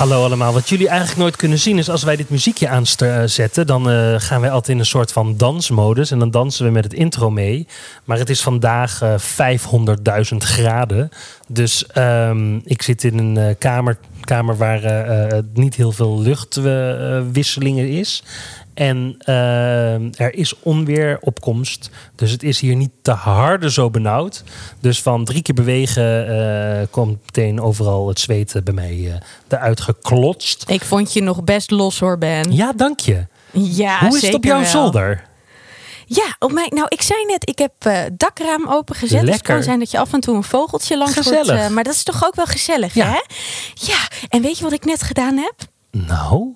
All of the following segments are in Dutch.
Hallo allemaal. Wat jullie eigenlijk nooit kunnen zien is als wij dit muziekje aanzetten, dan uh, gaan wij altijd in een soort van dansmodus en dan dansen we met het intro mee. Maar het is vandaag uh, 500.000 graden. Dus um, ik zit in een uh, kamer, kamer waar niet heel veel luchtwisselingen is. En uh, er is onweeropkomst. Dus het is hier niet te harde zo benauwd. Dus van drie keer bewegen uh, komt meteen overal het zweet bij mij uh, eruit geklotst. Ik vond je nog best los hoor, Ben. Ja, dank je. Ja, Hoe is het op jouw wel. zolder? Ja, op mijn, nou ik zei net, ik heb uh, dakraam opengezet. Dus het kan zijn dat je af en toe een vogeltje langs gezellig. wordt. Uh, maar dat is toch ook wel gezellig, ja. hè? Ja, en weet je wat ik net gedaan heb? Nou?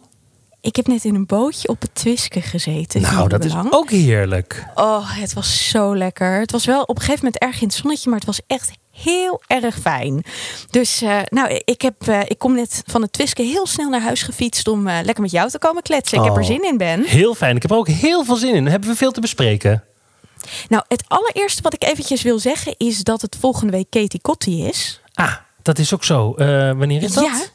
Ik heb net in een bootje op het Twiske gezeten. Nou, dat belang. is ook heerlijk. Oh, het was zo lekker. Het was wel op een gegeven moment erg in het zonnetje, maar het was echt heel erg fijn. Dus uh, nou, ik, heb, uh, ik kom net van het Twiske heel snel naar huis gefietst om uh, lekker met jou te komen kletsen. Ik oh, heb er zin in, Ben. Heel fijn. Ik heb er ook heel veel zin in. Hebben we veel te bespreken? Nou, het allereerste wat ik eventjes wil zeggen is dat het volgende week Katie Kotti is. Ah, dat is ook zo. wanneer is dat? Ja.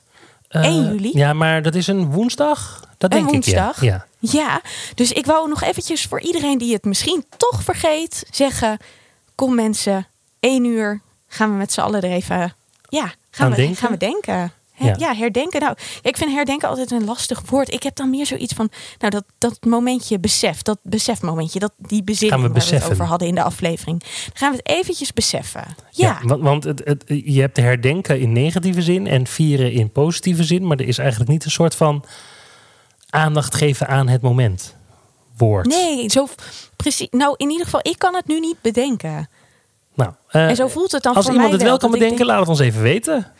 1 juli. Ja, maar dat is een woensdag? Dat denk woensdag. ik, ja. ja. Ja, dus ik wou nog eventjes voor iedereen die het misschien toch vergeet zeggen... kom mensen, één uur gaan we met z'n allen er even... Ja, gaan, we, denken? gaan we denken. Ja. ja. herdenken. Nou, ik vind herdenken altijd een lastig woord. Ik heb dan meer zoiets van, nou, dat, dat momentje besef, dat besefmomentje, dat die bezinning we waar we het over hadden in de aflevering. Dan gaan we het eventjes beseffen. Ja, ja want, want het, het, je hebt herdenken in negatieve zin en vieren in positieve zin, maar er is eigenlijk niet een soort van aandacht geven aan het moment. Woord. Nee, zo precies. Nou, in ieder geval, ik kan het nu niet bedenken. Nou, uh, en zo voelt het dan als voor iemand mij het wel kan bedenken, denk, laat het ons even weten.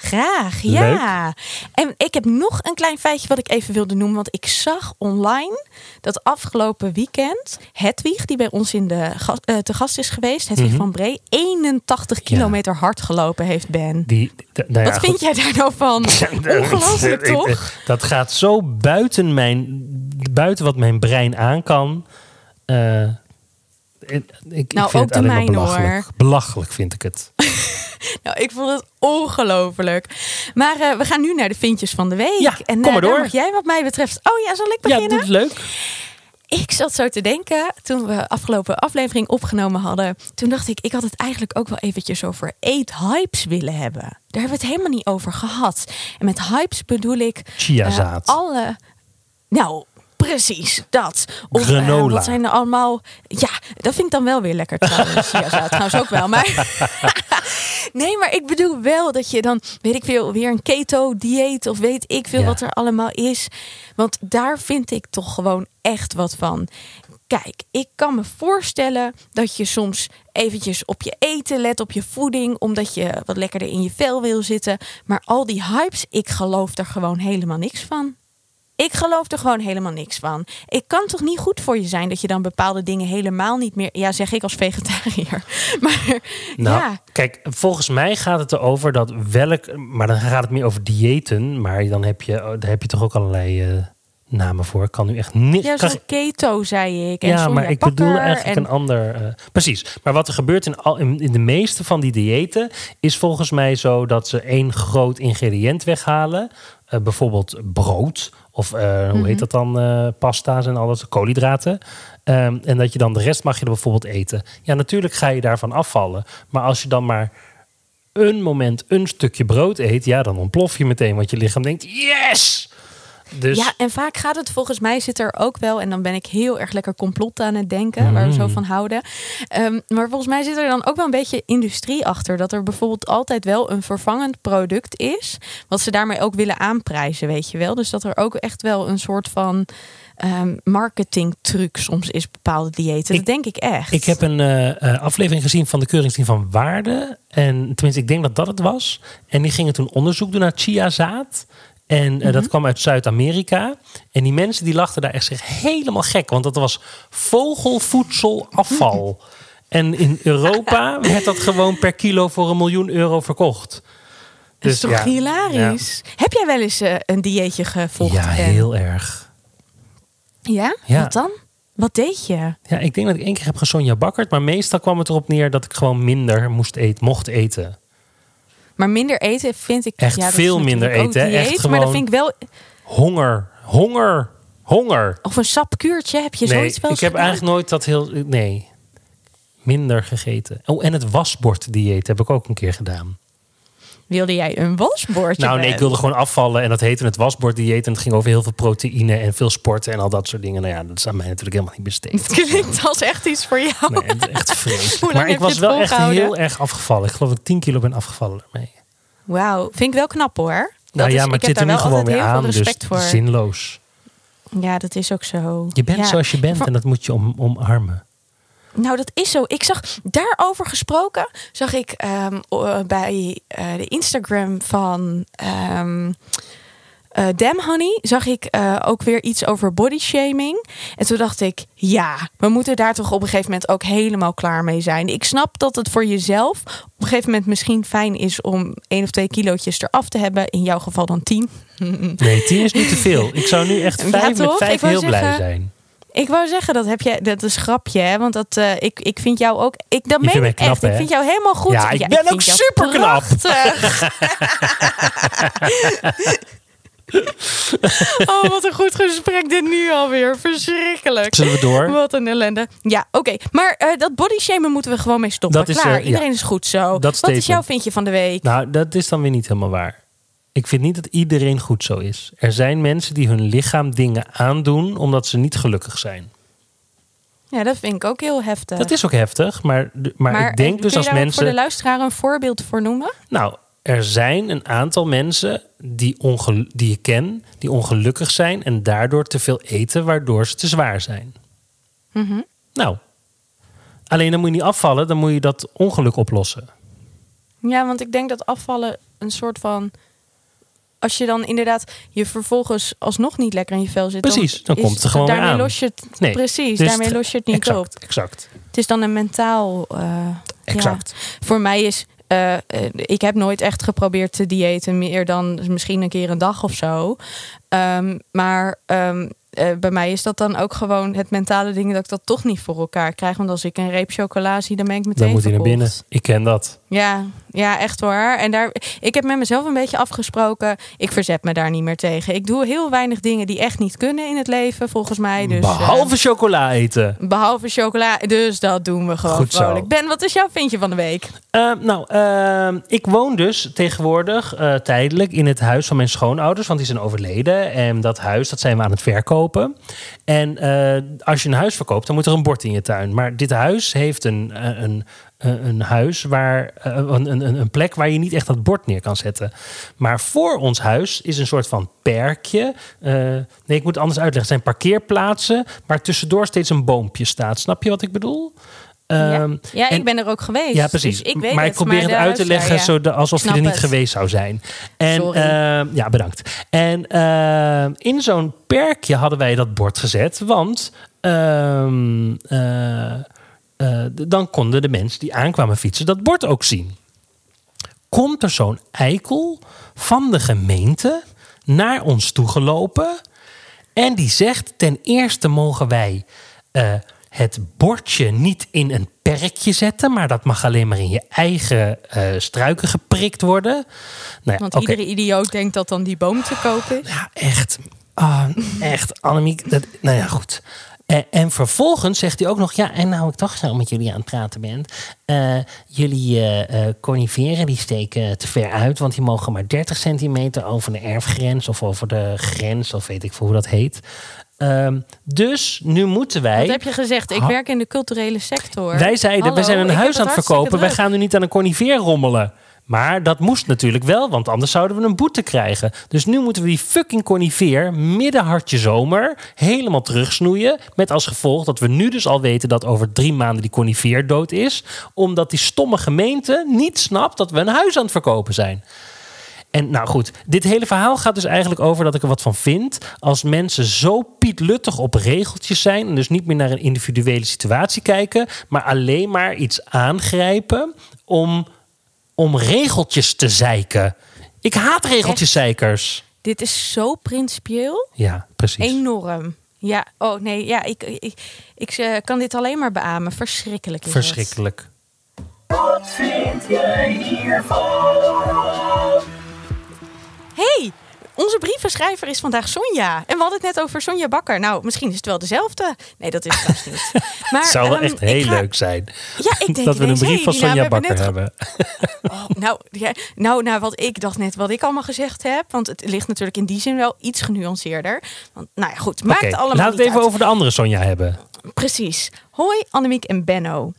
Graag, ja. En ik heb nog een klein feitje wat ik even wilde noemen. Want ik zag online dat afgelopen weekend Hedwig, die bij ons in de uh, te gast is geweest, Hedwig Mhm. van Bree, 81 kilometer hard gelopen heeft, Ben. Die, nou ja, wat goed. vind jij daar nou van? Ongelooflijk, toch? Dat gaat zo buiten, mijn, buiten wat mijn brein aan kan. Uh, ik, ik nou, vind ook het de mijne, maar belachelijk. hoor. Belachelijk vind ik het. nou, ik vond het ongelooflijk. Maar uh, we gaan nu naar de vintjes van de week. Ja, en kom maar uh, door. mag jij wat mij betreft... Oh ja, zal ik beginnen? Ja, dit is leuk. Ik zat zo te denken toen we afgelopen aflevering opgenomen hadden. Toen dacht ik, ik had het eigenlijk ook wel eventjes over eat hypes willen hebben. Daar hebben we het helemaal niet over gehad. En met hypes bedoel ik Chiazaad. Uh, alle. Nou, precies dat. Of, Granola. Uh, wat zijn er allemaal? Ja, dat vind ik dan wel weer lekker trouwens. Chiazaad trouwens ook wel. Maar nee, maar ik bedoel wel dat je dan, weet ik veel, weer een keto-dieet of weet ik veel Ja. wat er allemaal is. Want daar vind ik toch gewoon echt wat van. Kijk, ik kan me voorstellen dat je soms eventjes op je eten let, op je voeding, omdat je wat lekkerder in je vel wil zitten. Maar al die hypes, ik geloof er gewoon helemaal niks van. Ik geloof er gewoon helemaal niks van. Ik kan toch niet goed voor je zijn dat je dan bepaalde dingen helemaal niet meer. Ja, zeg ik als vegetariër. Maar Nou, ja, kijk, volgens mij gaat het erover dat welk. Maar dan gaat het meer over diëten. Maar dan heb je, daar heb je toch ook allerlei eh, namen voor. Ik kan nu echt niks. ja kan- zo'n keto zei ik. En ja, maar ik bedoel eigenlijk en- een ander. eh, precies. Maar wat er gebeurt in, al, in, in de meeste van die diëten is volgens mij zo dat ze één groot ingrediënt weghalen. Eh, bijvoorbeeld brood. Of eh, hoe Mhm. heet dat dan? eh, pasta's en al dat koolhydraten. Ehm, en dat je dan de rest mag je er bijvoorbeeld eten. Ja, natuurlijk ga je daarvan afvallen. Maar als je dan maar een moment een stukje brood eet, ja, dan ontplof je meteen. Want je lichaam denkt: yes! Dus Ja, en vaak gaat het volgens mij zit er ook wel, en dan ben ik heel erg lekker complot aan het denken, waar we zo Mm. van houden. Ehm, maar volgens mij zit er dan ook wel een beetje industrie achter. Dat er bijvoorbeeld altijd wel een vervangend product is, wat ze daarmee ook willen aanprijzen, weet je wel. Dus dat er ook echt wel een soort van ehm marketing truc soms is bepaalde diëten. Ik- dat denk ik echt. Ik heb een eh, eh, aflevering gezien van de Keuringsdienst van Waarde. En tenminste, ik denk dat dat het was. En die gingen toen onderzoek doen naar chiazaad. En eh, dat kwam uit Zuid-Amerika. En die mensen die lachten daar echt zich helemaal gek. Want dat was vogelvoedselafval. En in Europa werd dat gewoon per kilo voor een miljoen euro verkocht. Dat is toch Dus ja, hilarisch? Heb jij wel eens eh, een dieetje gevolgd? Ja, Ben? heel erg. Ja? Ja. Wat dan? Wat deed je? Ja, ik denk dat ik één keer heb gesonja bakkerd. Maar meestal kwam het erop neer dat ik gewoon minder moest eten, mocht eten. Maar minder eten vind ik... Echt ja, veel minder eten? Echt Maar dat gewoon- vind ik wel... Honger, honger, honger. Of een sapkuurtje, heb je nee, zoiets wel ik heb gedaan? eigenlijk nooit dat heel... Nee, minder gegeten. Oh, en het wasborddieet heb ik ook een keer gedaan. Wilde jij een wasbordje? Nou nee, ik wilde gewoon afvallen en dat heette het wasborddieet. En het ging over heel veel proteïne en veel sporten en al dat soort dingen. Nou ja, dat is aan mij natuurlijk helemaal niet besteed. Het klinkt als echt iets voor jou. Nee, het is echt vreselijk. Maar ik was wel echt heel erg afgevallen. Ik geloof dat ik 10 kilo ben afgevallen daarmee. Wauw, vind ik wel knap hoor. Nou Dat ja, is- maar ik het zit er nu gewoon weer aan. Dus voor. zinloos. Ja, dat is ook zo. Je bent Ja. zoals je bent en dat moet je om, omarmen. Nou, dat is zo. Ik zag daarover gesproken, zag ik ehm, o- bij eh, de Instagram van ehm eh, Damn Honey, zag ik eh, ook weer iets over body shaming. En toen dacht ik, ja, we moeten daar toch op een gegeven moment ook helemaal klaar mee zijn. Ik snap dat het voor jezelf op een gegeven moment misschien fijn is om één of twee kilootjes eraf te hebben. In jouw geval dan tien. Nee, 10 is niet te veel. Ik zou nu echt Ja, vijf met toch? vijf heel blij zijn. Ik wou zeggen, dat heb je, dat is een grapje, hè? Want dat, eh, ik, ik vind jou ook. Ik, dat Je meen ik knap, echt. Ik hè? vind jou helemaal goed. Ja, ik ben ook superknap. prachtig. oh, wat een goed gesprek dit nu alweer. Verschrikkelijk. Zullen we door? Wat een ellende. Ja, oké. Maar eh, dat body shamen moeten we gewoon mee stoppen. Dat is, Klaar. ja. Iedereen is goed zo. Dat Wat is jouw vindje van de week? Nou, dat is dan weer niet helemaal waar. Ik vind niet dat iedereen goed zo is. Er zijn mensen die hun lichaam dingen aandoen omdat ze niet gelukkig zijn. Ja, dat vind ik ook heel heftig. Dat is ook heftig, maar, maar, ik denk eh, dus als je ook voor de mensen. luisteraar een voorbeeld voor noemen? Nou, er zijn een aantal mensen die, ongel- die ik ken, die ongelukkig zijn en daardoor te veel eten, waardoor ze te zwaar zijn. Mhm. Nou, alleen dan moet je niet afvallen, dan moet je dat ongeluk oplossen. Ja, want ik denk dat afvallen een soort van. Als je dan inderdaad je vervolgens alsnog niet lekker in je vel zit. Precies, dan is- komt het er gewoon daarmee aan. Los je het, Nee, precies, dus daarmee los je het niet exact, op. Exact, Het is dan een mentaal. eh, exact. ja. Voor mij is. eh, eh, ik heb nooit echt geprobeerd te diëten, meer dan misschien een keer een dag of zo. Ehm, maar ehm, eh, bij mij is dat dan ook gewoon het mentale ding dat ik dat toch niet voor elkaar krijg. Want als ik een reep chocola zie, dan ben ik meteen Dan moet hij naar binnen. Ik ken dat. Ja, ja, echt waar. En daar, ik heb met mezelf een beetje afgesproken. Ik verzet me daar niet meer tegen. Ik doe heel weinig dingen die echt niet kunnen in het leven, volgens mij. Dus, Behalve eh, chocola eten. behalve chocola. Dus dat doen we gewoon Goed zo. vrolijk. Ben, wat is jouw vindje van de week? Eh, nou, eh, ik woon dus tegenwoordig tijdelijk in het huis van mijn schoonouders, want die zijn overleden. En dat huis, dat zijn we aan het verkopen. En als je een huis verkoopt, dan moet er een bord in je tuin. Maar dit huis heeft een, een, een, een huis waar eh, een, een, een plek waar je niet echt dat bord neer kan zetten. Maar voor ons huis is een soort van perkje. Eh, nee, ik moet het anders uitleggen. Het zijn parkeerplaatsen waar tussendoor steeds een boompje staat. Snap je wat ik bedoel? ja, Ehm, ja en- ik ben er ook geweest. ja, precies. Dus ik weet maar ik probeer het uit te leggen ja. zodat- alsof je er niet het. geweest zou zijn. En, Sorry. eh, ja, bedankt. En eh, in zo'n perkje hadden wij dat bord gezet, want ehm, eh, dan konden de mensen die aankwamen fietsen dat bord ook zien. Komt er zo'n eikel van de gemeente naar ons toegelopen en die zegt: ten eerste mogen wij eh, het bordje niet in een perkje zetten, maar dat mag alleen maar in je eigen eh, struiken geprikt worden. Nou ja, Want iedere idioot denkt dat dan die boom te koop is. Ja, echt. Ah, echt, Annemiek. Dat, nou ja, goed. En, en vervolgens zegt hij ook nog... Ja, en nou ik toch zo met jullie aan het praten ben... eh, jullie eh eh, coniferen die steken te ver uit... want die mogen maar 30 centimeter over de erfgrens... of over de grens, of weet ik veel hoe dat heet. Ehm, dus nu moeten wij... Wat heb je gezegd? Ik werk in de culturele sector. Wij zeiden, Hallo, we zijn een huis aan het verkopen. Wij gaan nu niet aan een conifeer rommelen. Maar dat moest natuurlijk wel, want anders zouden we een boete krijgen. Dus nu moeten we die fucking conifeer midden hartje zomer helemaal terugsnoeien. Met als gevolg dat we nu dus al weten dat over drie maanden die conifeer dood is. Omdat die stomme gemeente niet snapt dat we een huis aan het verkopen zijn. En nou goed, dit hele verhaal gaat dus eigenlijk over dat ik er wat van vind. Als mensen zo pietluttig op regeltjes zijn. En dus niet meer naar een individuele situatie kijken. Maar alleen maar iets aangrijpen om, om regeltjes te zeiken. Ik haat regeltjeszeikers. Dit is zo principieel. Ja, precies. Enorm. Ja, oh nee, ja, ik, ik, ik, eh, kan dit alleen maar beamen. Verschrikkelijk is het. Verschrikkelijk. Wat vind jij hiervan? hey, onze brievenschrijver is vandaag Sonja. En we hadden het net over Sonja Bakker. Nou, misschien is het wel dezelfde. Nee, dat is het trouwens niet. Maar, Het zou wel ehm, echt heel ga- leuk zijn. Ja, ik denk dat we een brief van Sonja hebben Bakker net hebben. Oh, nou, ja, nou, nou, wat ik dacht net, wat ik allemaal gezegd heb. Want het ligt natuurlijk in die zin wel iets genuanceerder. Want, nou ja, goed, maakt Oké, allemaal laten we het even uit. over de andere Sonja hebben. Precies. Hoi Annemiek en Benno.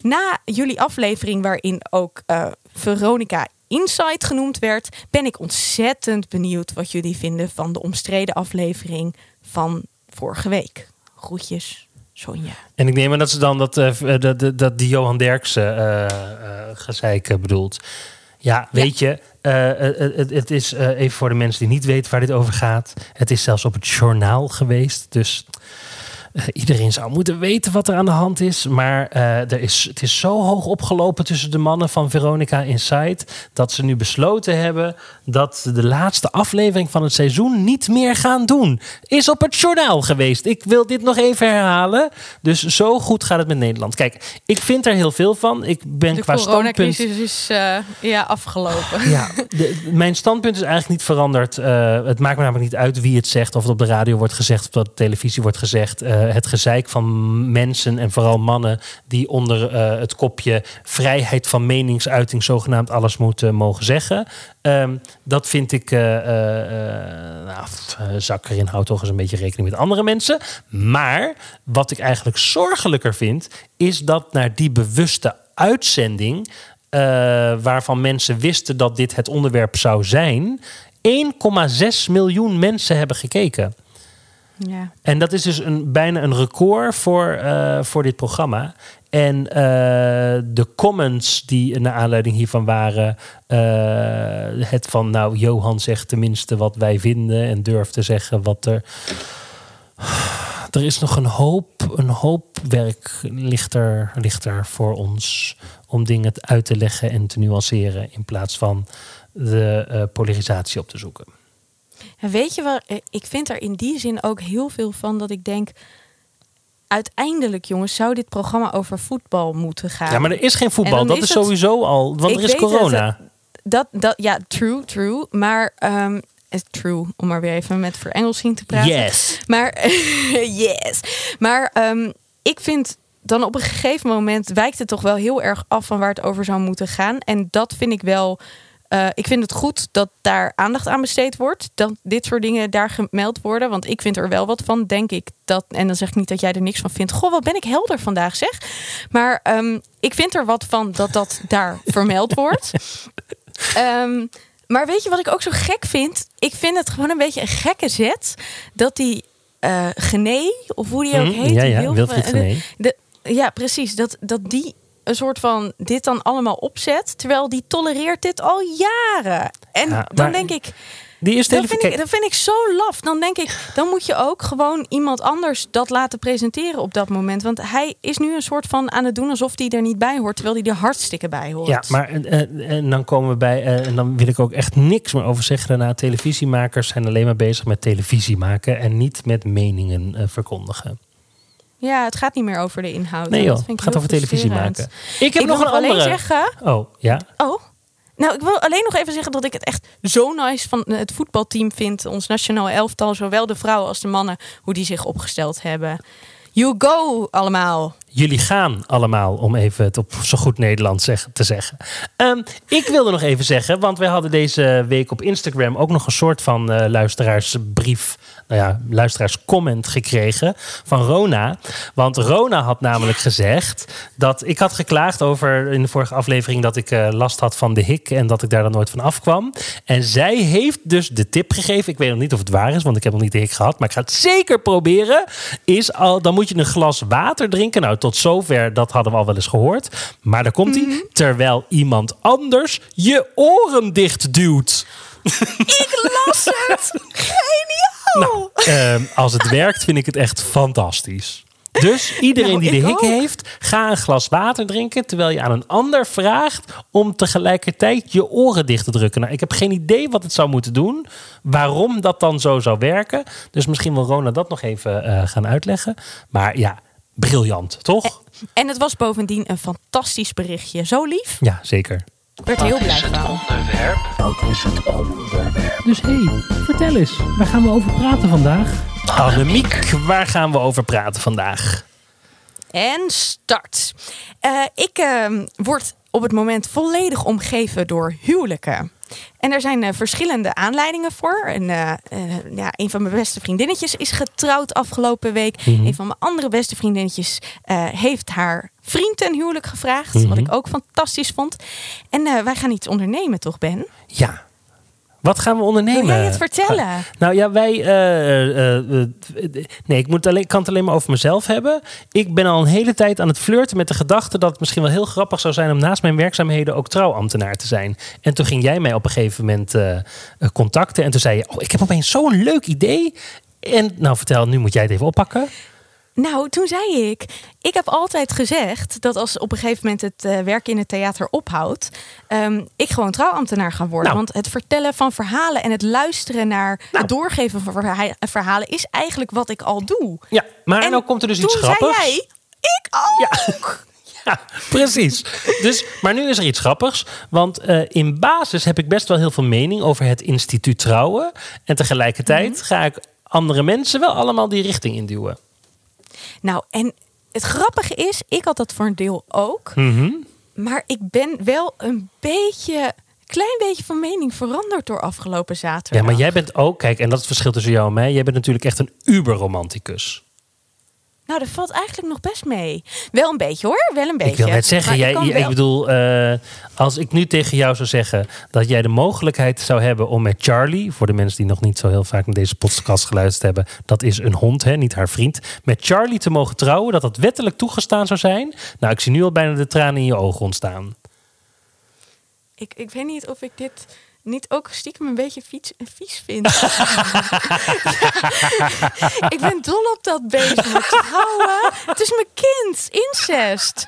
Na jullie aflevering waarin ook eh, Veronica Insight genoemd werd, ben ik ontzettend benieuwd wat jullie vinden van de omstreden aflevering van vorige week. Groetjes, Sonja. En ik neem aan dat ze dan dat, eh, dat, dat, die Johan Derksen eh, gezeik bedoelt. Ja, weet je, het, het, is even voor de mensen die niet weten waar dit over gaat. Het is zelfs op het journaal geweest. Dus eh, iedereen zou moeten weten wat er aan de hand is. Maar eh, er is, het is zo hoog opgelopen tussen de mannen van Veronica Insight. dat ze nu besloten hebben dat de laatste aflevering van het seizoen niet meer gaan doen. Is op het journaal geweest. Ik wil dit nog even herhalen. Dus zo goed gaat het met Nederland. Kijk, ik vind er heel veel van. Ik ben De qua standpunt. coronacrisis is eh, ja, afgelopen. Ja, de- mijn standpunt is eigenlijk niet veranderd. Het maakt me namelijk niet uit wie het zegt. Of het op de radio wordt gezegd of dat op de televisie wordt gezegd. Eh, het gezeik van mensen en vooral mannen die onder eh, het kopje vrijheid van meningsuiting zogenaamd alles moeten mogen zeggen. Ehm, dat vind ik, eh eh, eh, nou, eh, zak erin, houd toch eens een beetje rekening met andere mensen. Maar wat ik eigenlijk zorgelijker vind, is dat naar die bewuste uitzending, eh, waarvan mensen wisten dat dit het onderwerp zou zijn, 1,6 miljoen mensen hebben gekeken. Ja. En dat is dus een, bijna een record voor, eh, voor dit programma. En eh, de comments die naar aanleiding hiervan waren. eh, het van, nou, Johan zegt tenminste wat wij vinden. En durft te zeggen wat er. Er is nog een hoop, een hoop werk ligt er, ligt er voor ons. Om dingen uit te leggen en te nuanceren. In plaats van de polarisatie op te zoeken. En weet je waar, eh, ik vind er in die zin ook heel veel van dat ik denk. Uiteindelijk, jongens, zou dit programma over voetbal moeten gaan. Ja, maar er is geen En voetbal. Dat is is het- sowieso al. Want Ik er is het, corona. Dat, dat, ja, true, true. Maar, eh, true, om maar weer even met verengelsing te praten. Yes. Maar, yes. Maar ehm, ik vind dan op een gegeven moment wijkt het toch wel heel erg af van waar het over zou moeten gaan. En dat vind ik wel. Eh, ik vind het goed dat daar aandacht aan besteed wordt. Dat dit soort dingen daar gemeld worden. Want ik vind er wel wat van, denk ik. Dat, en dan zeg ik niet dat jij er niks van vindt. Goh, wat ben ik helder vandaag, zeg. Maar ehm, ik vind er wat van dat dat daar vermeld wordt. Ehm, maar weet je wat ik ook zo gek vind? Ik vind het gewoon een beetje een gekke zet. Dat die eh Gené, of hoe die ook Hm, heet. ja, die ja, Wilfried de- ja, precies. Dat, dat die een soort van dit dan allemaal opzet. Terwijl die tolereert dit al jaren. En Ja, dan denk ik, Die is dat vind ik, dat vind ik zo laf. Dan denk ik, dan moet je ook gewoon iemand anders dat laten presenteren op dat moment. Want hij is nu een soort van aan het doen alsof hij er niet bij hoort. Terwijl hij er hartstikke bij hoort. Ja, maar eh, en dan komen we bij, eh, en dan wil ik ook echt niks meer over zeggen daarna. Televisiemakers zijn alleen maar bezig met televisie maken en niet met meningen eh, verkondigen. Ja, het gaat niet meer over de inhoud. Nee joh, het gaat over televisie maken. Ik heb Ik nog een alleen andere. zeggen... Oh, ja. Oh, nou, ik wil alleen nog even zeggen dat ik het echt zo nice van het voetbalteam vind. Ons nationaal elftal, zowel de vrouwen als de mannen, hoe die zich opgesteld hebben. You go allemaal. Jullie gaan allemaal, om even het op zo goed Nederlands te zeggen. Ehm, ik wilde nog even zeggen, want wij hadden deze week op Instagram ook nog een soort van eh, luisteraarsbrief, nou ja, luisteraarscomment gekregen van Rona. Want Rona had namelijk gezegd dat ik had geklaagd over in de vorige aflevering dat ik eh, last had van de hik en dat ik daar dan nooit van afkwam. En zij heeft dus de tip gegeven, ik weet nog niet of het waar is, want ik heb nog niet de hik gehad, maar ik ga het zeker proberen. Is al, dan moet je een glas water drinken. Nou, tot zover, dat hadden we al wel eens gehoord. Maar daar komt hij. Terwijl iemand anders je oren dicht duwt. ik las het! Geniaal! Ehm, als het werkt, vind ik het echt fantastisch. Dus iedereen Nou, die de ik hik ook. heeft, ga een glas water drinken terwijl je aan een ander vraagt om tegelijkertijd je oren dicht te drukken. Nou, ik heb geen idee wat het zou moeten doen, waarom dat dan zo zou werken. Dus misschien wil Rona dat nog even eh, gaan uitleggen. Maar ja, briljant, toch? En het was bovendien een fantastisch berichtje. Zo lief. Ja, zeker. Ik werd er heel blij van. onderwerp? Wat is het onderwerp? Dus hé, hey, vertel eens, waar gaan we over praten vandaag? Annemiek, waar gaan we over praten vandaag? En start. Eh, ik ehm, word op het moment volledig omgeven door huwelijken. En er zijn eh, verschillende aanleidingen voor. En, eh, ja, een van mijn beste vriendinnetjes is getrouwd afgelopen week. Mhm. Een van mijn andere beste vriendinnetjes eh, heeft haar vriend ten huwelijk gevraagd. Mhm. Wat ik ook fantastisch vond. En eh, wij gaan iets ondernemen, toch Ben? Ja. Wat gaan we ondernemen? Wil jij het vertellen? Nou ja, wij. eh, eh, nee, ik, moet alleen, kan het alleen maar over mezelf hebben. Ik ben al een hele tijd aan het flirten met de gedachte dat het misschien wel heel grappig zou zijn om naast mijn werkzaamheden ook trouwambtenaar te zijn. En toen ging jij mij op een gegeven moment contacten. En toen zei je: Oh, ik heb opeens zo'n leuk idee. En nou, vertel, nu moet jij het even oppakken. Nou, toen zei ik, ik heb altijd gezegd dat als op een gegeven moment het eh, werken in het theater ophoudt, ehm, ik gewoon trouwambtenaar ga worden. Nou. Want het vertellen van verhalen en het luisteren naar Nou. het doorgeven van verha- verhalen is eigenlijk wat ik al doe. Ja, maar En nou komt er dus iets toen grappigs. zei jij, ik ook. Ja, precies. Dus, maar nu is er iets grappigs. Want eh, in basis heb ik best wel heel veel mening over het instituut trouwen. En tegelijkertijd Mhm. ga ik andere mensen wel allemaal die richting induwen. Nou, en het grappige is, ik had dat voor een deel ook. Mhm. Maar ik ben wel een beetje, klein beetje van mening veranderd door afgelopen zaterdag. Ja, maar jij bent ook, kijk, en dat is het verschil tussen jou en mij. Jij bent natuurlijk echt een uberromanticus. Nou, dat valt eigenlijk nog best mee. Wel een beetje hoor, wel een beetje. Ik wil net zeggen, jij, ik bedoel, eh, als ik nu tegen jou zou zeggen dat jij de mogelijkheid zou hebben om met Charlie, voor de mensen die nog niet zo heel vaak naar deze podcast geluisterd hebben, dat is een hond, hè, niet haar vriend, met Charlie te mogen trouwen, dat dat wettelijk toegestaan zou zijn. Nou, ik zie nu al bijna de tranen in je ogen ontstaan. Ik, ik weet niet of ik dit niet ook stiekem een beetje vies, vies vind. ik ben dol op dat beest trouwen. Het is mijn kind. Incest.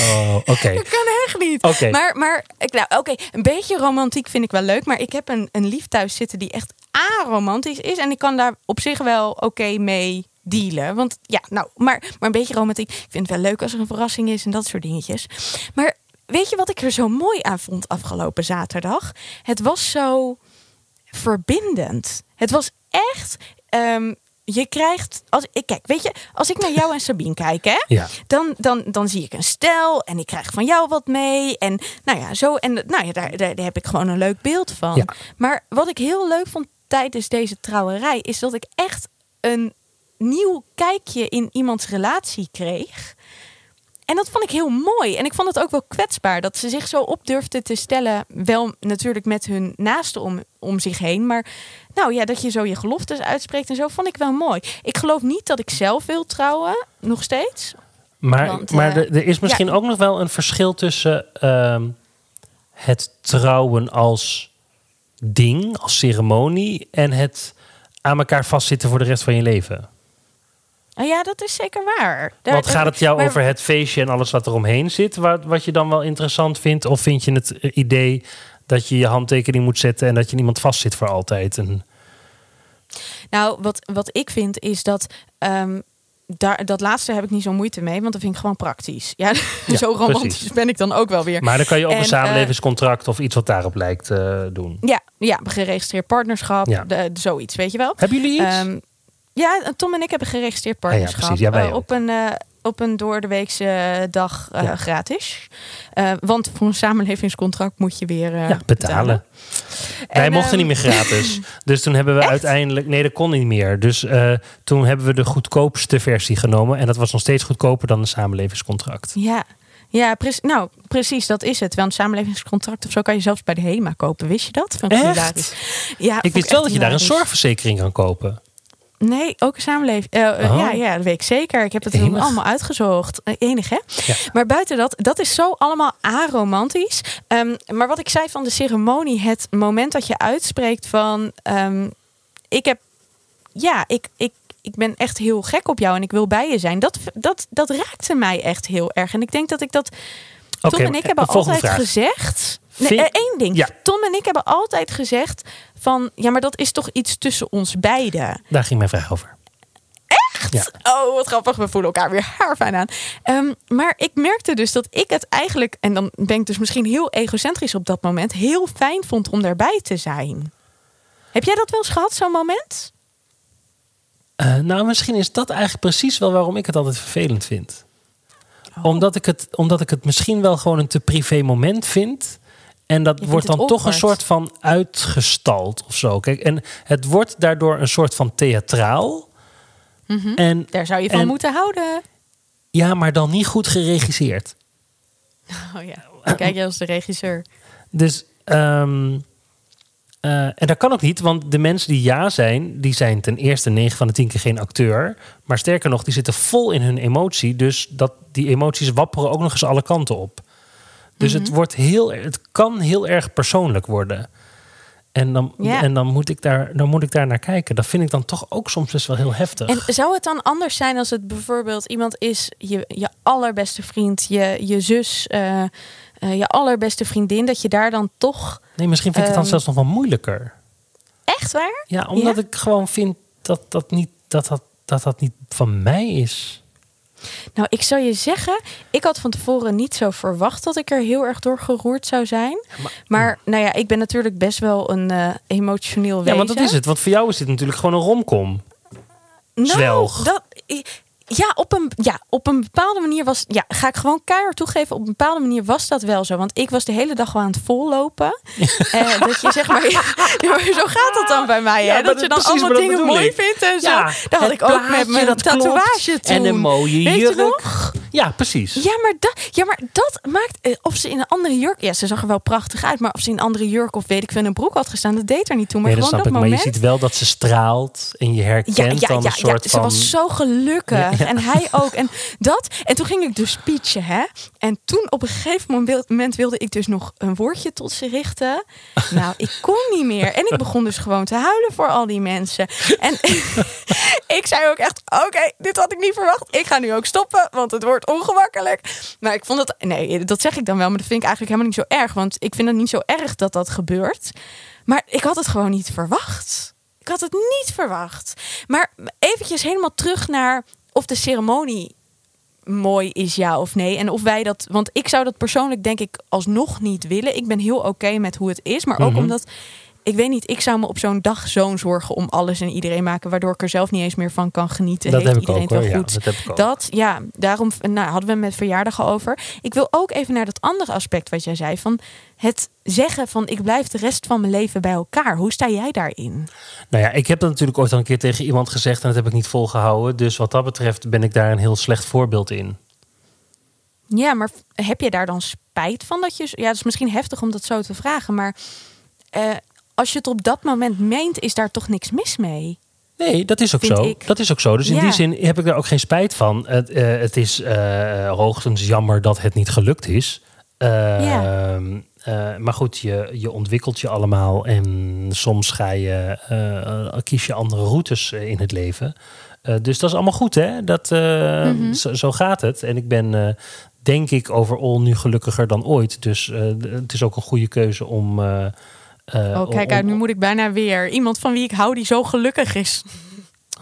Oh, oké. Dat kan echt niet. Oké. Maar, maar ik, nou, oké, een beetje romantiek vind ik wel leuk. Maar ik heb een, een lief thuis zitten die echt aromantisch is. En ik kan daar op zich wel oké mee dealen. Want ja, nou, maar, maar een beetje romantiek. Ik vind het wel leuk als er een verrassing is en dat soort dingetjes. Maar weet je wat ik er zo mooi aan vond afgelopen zaterdag? Het was zo verbindend. Het was echt. ehm, je krijgt. Als, ik, kijk, weet je, als ik naar jou en Sabine kijk, hè? Ja. Dan, dan, dan zie ik een stel en ik krijg van jou wat mee. En nou ja, zo. En nou ja, daar, daar, daar heb ik gewoon een leuk beeld van. Ja. Maar wat ik heel leuk vond tijdens deze trouwerij, is dat ik echt een nieuw kijkje in iemands relatie kreeg. En dat vond ik heel mooi. En ik vond het ook wel kwetsbaar dat ze zich zo op durfden te stellen. Wel natuurlijk met hun naasten om, om zich heen. Maar nou ja, dat je zo je geloftes uitspreekt en zo vond ik wel mooi. Ik geloof niet dat ik zelf wil trouwen. Nog steeds. Maar, Want, maar eh, er- is misschien ja. ook nog wel een verschil tussen ehm, het trouwen als ding, als ceremonie, en het aan elkaar vastzitten voor de rest van je leven. Ah ja, dat is zeker waar. Daar- Want gaat het jou maar- over het feestje en alles wat er omheen zit, wat, wat je dan wel interessant vindt? Of vind je het eh, idee dat je je handtekening moet zetten en dat je niemand vastzit voor altijd? En, Nou, wat, wat ik vind is dat. ehm, daar, dat laatste heb ik niet zo moeite mee, want dat vind ik gewoon praktisch. Ja, Ja, zo romantisch precies. ben ik dan ook wel weer. maar dan kan je ook En, een eh, samenlevingscontract of iets wat daarop lijkt eh, doen. Ja, ja, geregistreerd partnerschap, Ja. de, zoiets, weet je wel. Hebben jullie iets? Ehm, ja, Tom en ik hebben geregistreerd Ah ja, partnerschap. precies. Ja, wij eh, op een eh, op een door de weekse dag eh, Ja. gratis. Want voor een samenlevingscontract moet je weer ja, betalen. Wij En, mochten ehm, niet meer gratis. Dus toen hebben we uiteindelijk... Nee, dat kon niet meer. Dus toen hebben we de goedkoopste versie genomen. En dat was nog steeds goedkoper dan een samenlevingscontract. Ja, ja nou precies, dat is het. Wel een samenlevingscontract of zo kan je zelfs bij de HEMA kopen. Wist je dat? Echt? Ja, Ik wist wel dat je daar een zorgverzekering kan kopen. Nee, ook een samenleving. Eh, eh, Oh. ja, ja, dat weet ik zeker. Ik heb het Enig. allemaal uitgezocht. Eh, enig, hè? Ja. Maar buiten dat, dat is zo allemaal aromantisch. Ehm, maar wat ik zei van de ceremonie, het moment dat je uitspreekt van... ehm, ik heb... Ja, ik, ik, ik ben echt heel gek op jou en ik wil bij je zijn. Dat, dat, dat raakte mij echt heel erg. En ik denk dat ik dat... Tom Oké, en ik hebben altijd vraag. gezegd... Nee, eh, één ding. Ja. Tom en ik hebben altijd gezegd van... Ja, maar dat is toch iets tussen ons beiden. Daar ging mijn vraag over. Ja. Oh, wat grappig. We voelen elkaar weer haarfijn aan. Ehm, maar ik merkte dus dat ik het eigenlijk... en dan ben ik dus misschien heel egocentrisch op dat moment... heel fijn vond om daarbij te zijn. Heb jij dat wel eens gehad, zo'n moment? Eh, nou, misschien is dat eigenlijk precies wel waarom ik het altijd vervelend vind. Oh. Omdat, ik het, omdat ik het misschien wel gewoon een te privé moment vind. En dat wordt dan toch een soort van uitgestald of zo. Kijk, en het wordt daardoor een soort van theatraal. En Mhm. Daar zou je van En- moeten houden. ja, maar dan niet goed geregisseerd. Oh ja, kijk je als de regisseur. Dus, ehm, eh, en dat kan ook niet, want de mensen die ja zijn, die zijn ten eerste 9 van de 10 keer geen acteur. Maar sterker nog, die zitten vol in hun emotie. Dus dat, die emoties wapperen ook nog eens alle kanten op. Dus Mhm. het, wordt heel, het kan heel erg persoonlijk worden. En, dan, Ja. en dan, moet ik daar, dan moet ik daar naar kijken. Dat vind ik dan toch ook soms best wel heel heftig. En zou het dan anders zijn als het bijvoorbeeld iemand is, je, je allerbeste vriend, je, je zus, eh, eh, je allerbeste vriendin, dat je daar dan toch nee, misschien vind ik het dan ehm, zelfs nog wel moeilijker. echt waar? Ja, omdat Ja? ik gewoon vind dat dat, niet, dat, dat, dat dat niet van mij is. Nou, ik zou je zeggen, ik had van tevoren niet zo verwacht dat ik er heel erg door geroerd zou zijn. Maar, nou ja, ik ben natuurlijk best wel een eh, emotioneel wezen. Ja, want dat is het. Want voor jou is dit natuurlijk gewoon een romcom. Nou, Zwelg. dat, ja, op een, ja, op een bepaalde manier was... Ja, ga ik gewoon keihard toegeven. Op een bepaalde manier was dat wel zo. Want ik was de hele dag wel aan het vollopen. Eh, dat je zeg maar... Ja, maar zo gaat dat dan bij mij. Ja, hè? Dat je dan allemaal dingen mooi ik. vindt en zo. Ja, dat had ik ook met mijn dat tatoeage toen. En een mooie Weet jurk. Ja, precies. Ja maar, dat, ja, maar dat maakt... eh, Of ze in een andere jurk... Ja, ze zag er wel prachtig uit. Maar of ze in een andere jurk of weet ik veel in een broek had gestaan... Dat deed er niet toe. Maar nee, gewoon dat moment... Maar je ziet wel dat ze straalt en je herkent dan een soort ze van... was zo gelukkig. Ja. En hij ook. En dat. En toen ging ik dus speechen, hè. En toen op een gegeven moment- wilde ik dus nog een woordje tot ze richten. Nou, ik kon niet meer. En ik begon dus gewoon te huilen voor al die mensen. En ik zei ook echt, oké, dit had ik niet verwacht. Ik ga nu ook stoppen, want het wordt ongemakkelijk. Maar ik vond het, nee, dat zeg ik dan wel. Maar dat vind ik eigenlijk helemaal niet zo erg. Want ik vind het niet zo erg dat dat gebeurt. Maar ik had het gewoon niet verwacht. Ik had het niet verwacht. Maar eventjes helemaal terug naar of de ceremonie mooi is, ja of nee. En of wij dat. Want ik zou dat persoonlijk, denk ik, alsnog niet willen. Ik ben heel oké met hoe het is. Maar ook Mhm. omdat. Ik weet niet, ik zou me op zo'n dag zo'n zorgen om alles en iedereen maken, waardoor ik er zelf niet eens meer van kan genieten. dat heb ik iedereen ook hoor. wel Ja, goed? dat heb ik ook. Dat, ja, daarom nou, hadden we het met verjaardag al over. Ik wil ook even naar dat andere aspect wat jij zei. Van het zeggen van ik blijf de rest van mijn leven bij elkaar. Hoe sta jij daarin? Nou ja, ik heb dat natuurlijk ooit al een keer tegen iemand gezegd en dat heb ik niet volgehouden. Dus wat dat betreft ben ik daar een heel slecht voorbeeld in. Ja, maar heb je daar dan spijt van dat je... Ja, het is misschien heftig om dat zo te vragen, maar... eh, als je het op dat moment meent, is daar toch niks mis mee? Nee, dat is ook zo. ik. Dat is ook zo. Dus in Ja. die zin heb ik daar ook geen spijt van. Het, eh, het is eh, hoogstens jammer dat het niet gelukt is. Eh, eh, maar goed, je, je ontwikkelt je allemaal en soms ga je, kies je andere routes in het leven. Dus dat is allemaal goed, hè? Dat, Mhm. zo, zo gaat het. En ik ben, denk ik, overal nu gelukkiger dan ooit. Dus het is ook een goede keuze om. Eh, Oh, kijk om- uit, nu moet ik bijna weer. Iemand van wie ik hou die zo gelukkig is.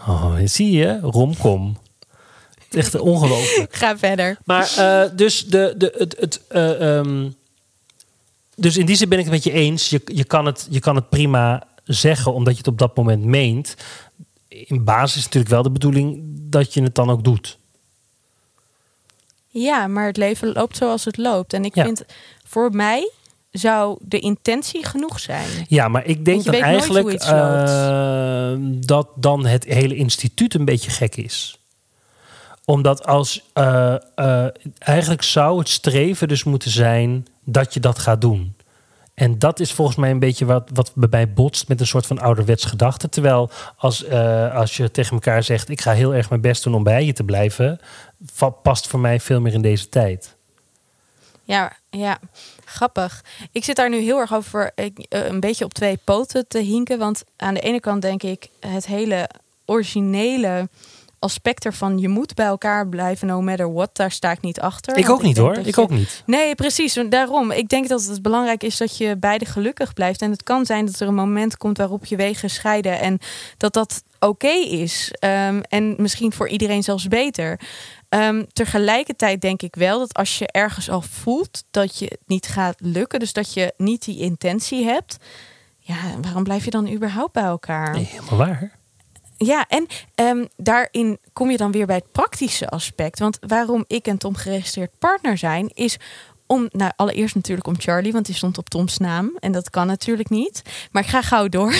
Oh, zie je, romcom. Het is Echt ongelooflijk. Ga verder. Maar eh, dus, de, de, het, het, eh, ehm, dus in die zin ben ik het met je eens. Je, je, kan het, je kan het prima zeggen omdat je het op dat moment meent. In basis is natuurlijk wel de bedoeling dat je het dan ook doet. Ja, maar het leven loopt zoals het loopt. En ik Ja. vind, voor mij zou de intentie genoeg zijn. Ja, maar ik denk hoe eigenlijk eh, dat dan het hele instituut een beetje gek is. Omdat als eh, eh, eigenlijk zou het streven dus moeten zijn dat je dat gaat doen. En dat is volgens mij een beetje wat, wat bij mij botst met een soort van ouderwets gedachte. Terwijl als, als je tegen elkaar zegt: Ik ga heel erg mijn best doen om bij je te blijven, past voor mij veel meer in deze tijd. Ja, ja, grappig. Ik zit daar nu heel erg over ik, eh, een beetje op twee poten te hinken. Want aan de ene kant denk ik het hele originele aspect ervan... je moet bij elkaar blijven, no matter what, daar sta ik niet achter. Ik ook niet hoor. Ik je- ook niet. Nee, precies. Daarom. Ik denk dat het belangrijk is dat je beide gelukkig blijft. En het kan zijn dat er een moment komt waarop je wegen scheiden. En dat dat oké is. Ehm, en misschien voor iedereen zelfs beter. Ehm, tegelijkertijd denk ik wel dat als je ergens al voelt dat je het niet gaat lukken. Dus dat je niet die intentie hebt. Ja, waarom blijf je dan überhaupt bij elkaar? Nee, helemaal waar. Ja, en ehm, daarin kom je dan weer bij het praktische aspect. Want waarom ik en Tom geregistreerd partner zijn, is om, nou, allereerst natuurlijk om Charlie, want die stond op Toms naam. En dat kan natuurlijk niet. Maar ik ga gauw door.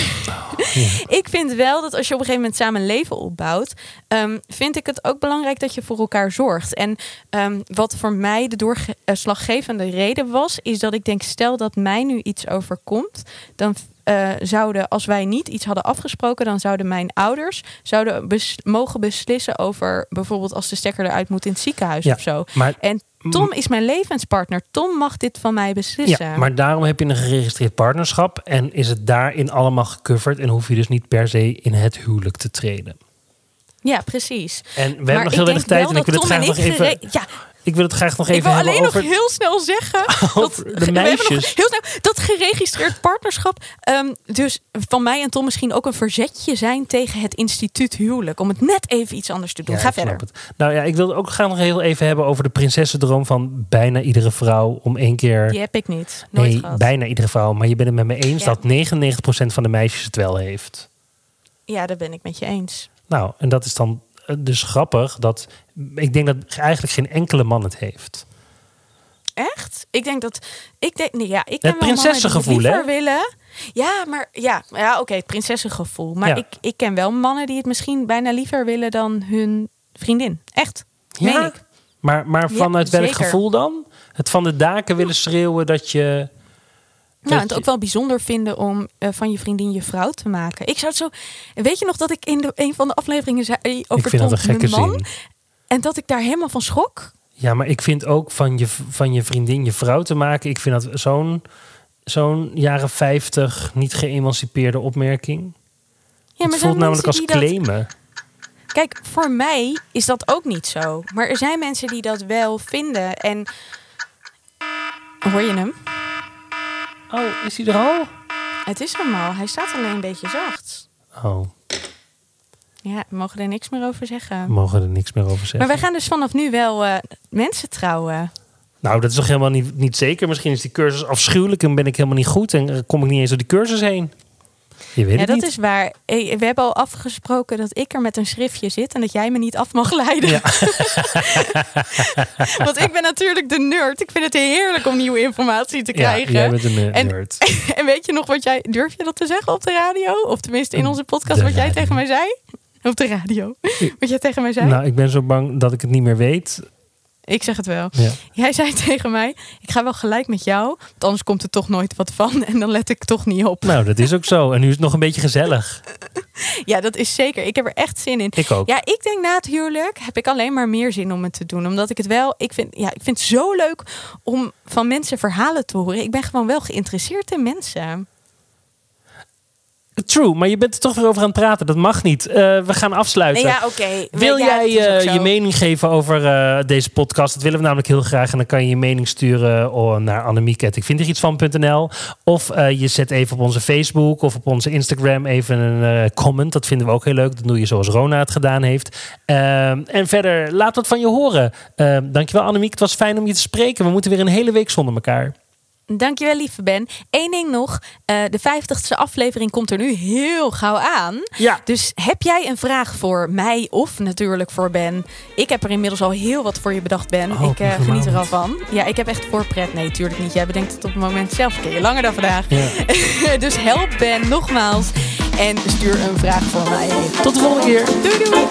ik vind wel dat als je op een gegeven moment samen een leven opbouwt, ehm, vind ik het ook belangrijk dat je voor elkaar zorgt. En ehm, wat voor mij de doorslaggevende reden was, is dat ik denk, stel dat mij nu iets overkomt, dan eh, zouden, als wij niet iets hadden afgesproken, dan zouden mijn ouders zouden bes- mogen beslissen over bijvoorbeeld als de stekker eruit moet in het ziekenhuis Ja, of zo. Maar En Tom is mijn levenspartner. Tom mag dit van mij beslissen. Ja, maar daarom heb je een geregistreerd partnerschap en is het daarin allemaal gecoverd en hoef je dus niet per se in het huwelijk te treden. Ja, precies. En we hebben nog heel weinig tijd en ik wil het graag nog even. Ja, Ik wil het graag nog ik even wil hebben alleen over. nog heel snel zeggen dat, de nog meisjes. heel snel, dat geregistreerd partnerschap ehm, dus van mij en Tom misschien ook een verzetje zijn tegen het instituut huwelijk. Om het net even iets anders te doen. Ja, Ga ik verder. het. Nou ja, ik wil ook graag nog heel even hebben over de prinsessendroom van bijna iedere vrouw om één keer. Die heb ik niet. Nooit nee, gehad. bijna iedere vrouw. Maar je bent het met me eens Ja. dat 99% van de meisjes het wel heeft. Ja, daar ben ik met je eens. Nou, en dat is dan dus grappig dat ik denk dat eigenlijk geen enkele man het heeft. Echt? Ik denk dat. Ik denk, nee, ja, ik Het prinsessengevoel, hè? willen. Ja, maar ja, ja oké, het prinsessengevoel. Maar Ja. ik, ik ken wel mannen die het misschien bijna liever willen dan hun vriendin. Echt? Meen ik. Maar, maar Ja, vanuit welk gevoel dan? Het van de daken willen schreeuwen dat je. Nou, en het ook wel bijzonder vinden om eh, van je vriendin je vrouw te maken. Ik zou het zo. Weet je nog dat ik in de, een van de afleveringen zei over ik vind Tom, dat een gekke mijn man, zin. En dat ik daar helemaal van schrok. Ja, maar ik vind ook van je, van je vriendin je vrouw te maken. Ik vind dat zo'n zo'n jaren 50 niet geëmancipeerde opmerking. Ja, het maar voelt namelijk als dat- claimen. Kijk, voor mij is dat ook niet zo. Maar er zijn mensen die dat wel vinden. En hoor je hem? Oh, is hij er al? Het is hem al. Hij staat alleen een beetje zacht. Oh, Ja, we mogen er niks meer over zeggen. we mogen er niks meer over zeggen. Maar wij gaan dus vanaf nu wel eh, mensen trouwen. Nou, dat is toch helemaal niet, niet zeker. Misschien is die cursus afschuwelijk en ben ik helemaal niet goed en eh, kom ik niet eens door die cursus heen. Je weet Ja, het dat niet. is waar. We hebben al afgesproken dat ik er met een schriftje zit en dat jij me niet af mag leiden. Ja. Want ik ben natuurlijk de nerd. Ik vind het heerlijk om nieuwe informatie te Ja, krijgen. jij bent een En- nerd. En weet je nog wat jij. Durf je dat te zeggen op de radio? Of tenminste in onze podcast, De wat jij tegen mij zei? Op de radio. Wat jij tegen mij zei? Nou, ik ben zo bang dat ik het niet meer weet. Ik zeg het wel. Ja. Jij zei tegen mij: Ik ga wel gelijk met jou. Want anders komt er toch nooit wat van. En dan let ik toch niet op. Nou, dat is ook zo. En nu is het nog een beetje gezellig. Ja, dat is zeker. Ik heb er echt zin in. Ik ook. Ja, ik denk na het huwelijk heb ik alleen maar meer zin om het te doen. Omdat ik het wel, ik vind, ja, ik vind het zo leuk om van mensen verhalen te horen. Ik ben gewoon wel geïnteresseerd in mensen. True, maar je bent er toch weer over aan het praten. Dat mag niet. Eh, we gaan afsluiten. Nee, ja, oké. Wil Ja, jij eh, je mening geven over eh, deze podcast? Dat willen we namelijk heel graag. En dan kan je je mening sturen oh, naar Annemiek. Ik vind er iets van.nl. Of je zet even op onze Facebook of op onze Instagram even een comment. Dat vinden we ook heel leuk. Dan doe je zoals Rona het gedaan heeft. En verder, laat wat van je horen. Dankjewel Annemiek. Het was fijn om je te spreken. We moeten weer een hele week zonder elkaar. Dankjewel, lieve Ben. Eén ding nog. eh, de vijftigste aflevering komt er nu heel gauw aan. Ja. Dus heb jij een vraag voor mij of natuurlijk voor Ben? Ik heb er inmiddels al heel wat voor je bedacht, Ben. Oh, ik eh, geniet er al van. Ja, ik heb echt voorpret. Nee, tuurlijk niet. Jij bedenkt het op het moment zelf. Ken je langer dan vandaag. Ja. dus help Ben nogmaals. En stuur een vraag voor mij. Tot de volgende keer. Doei doei!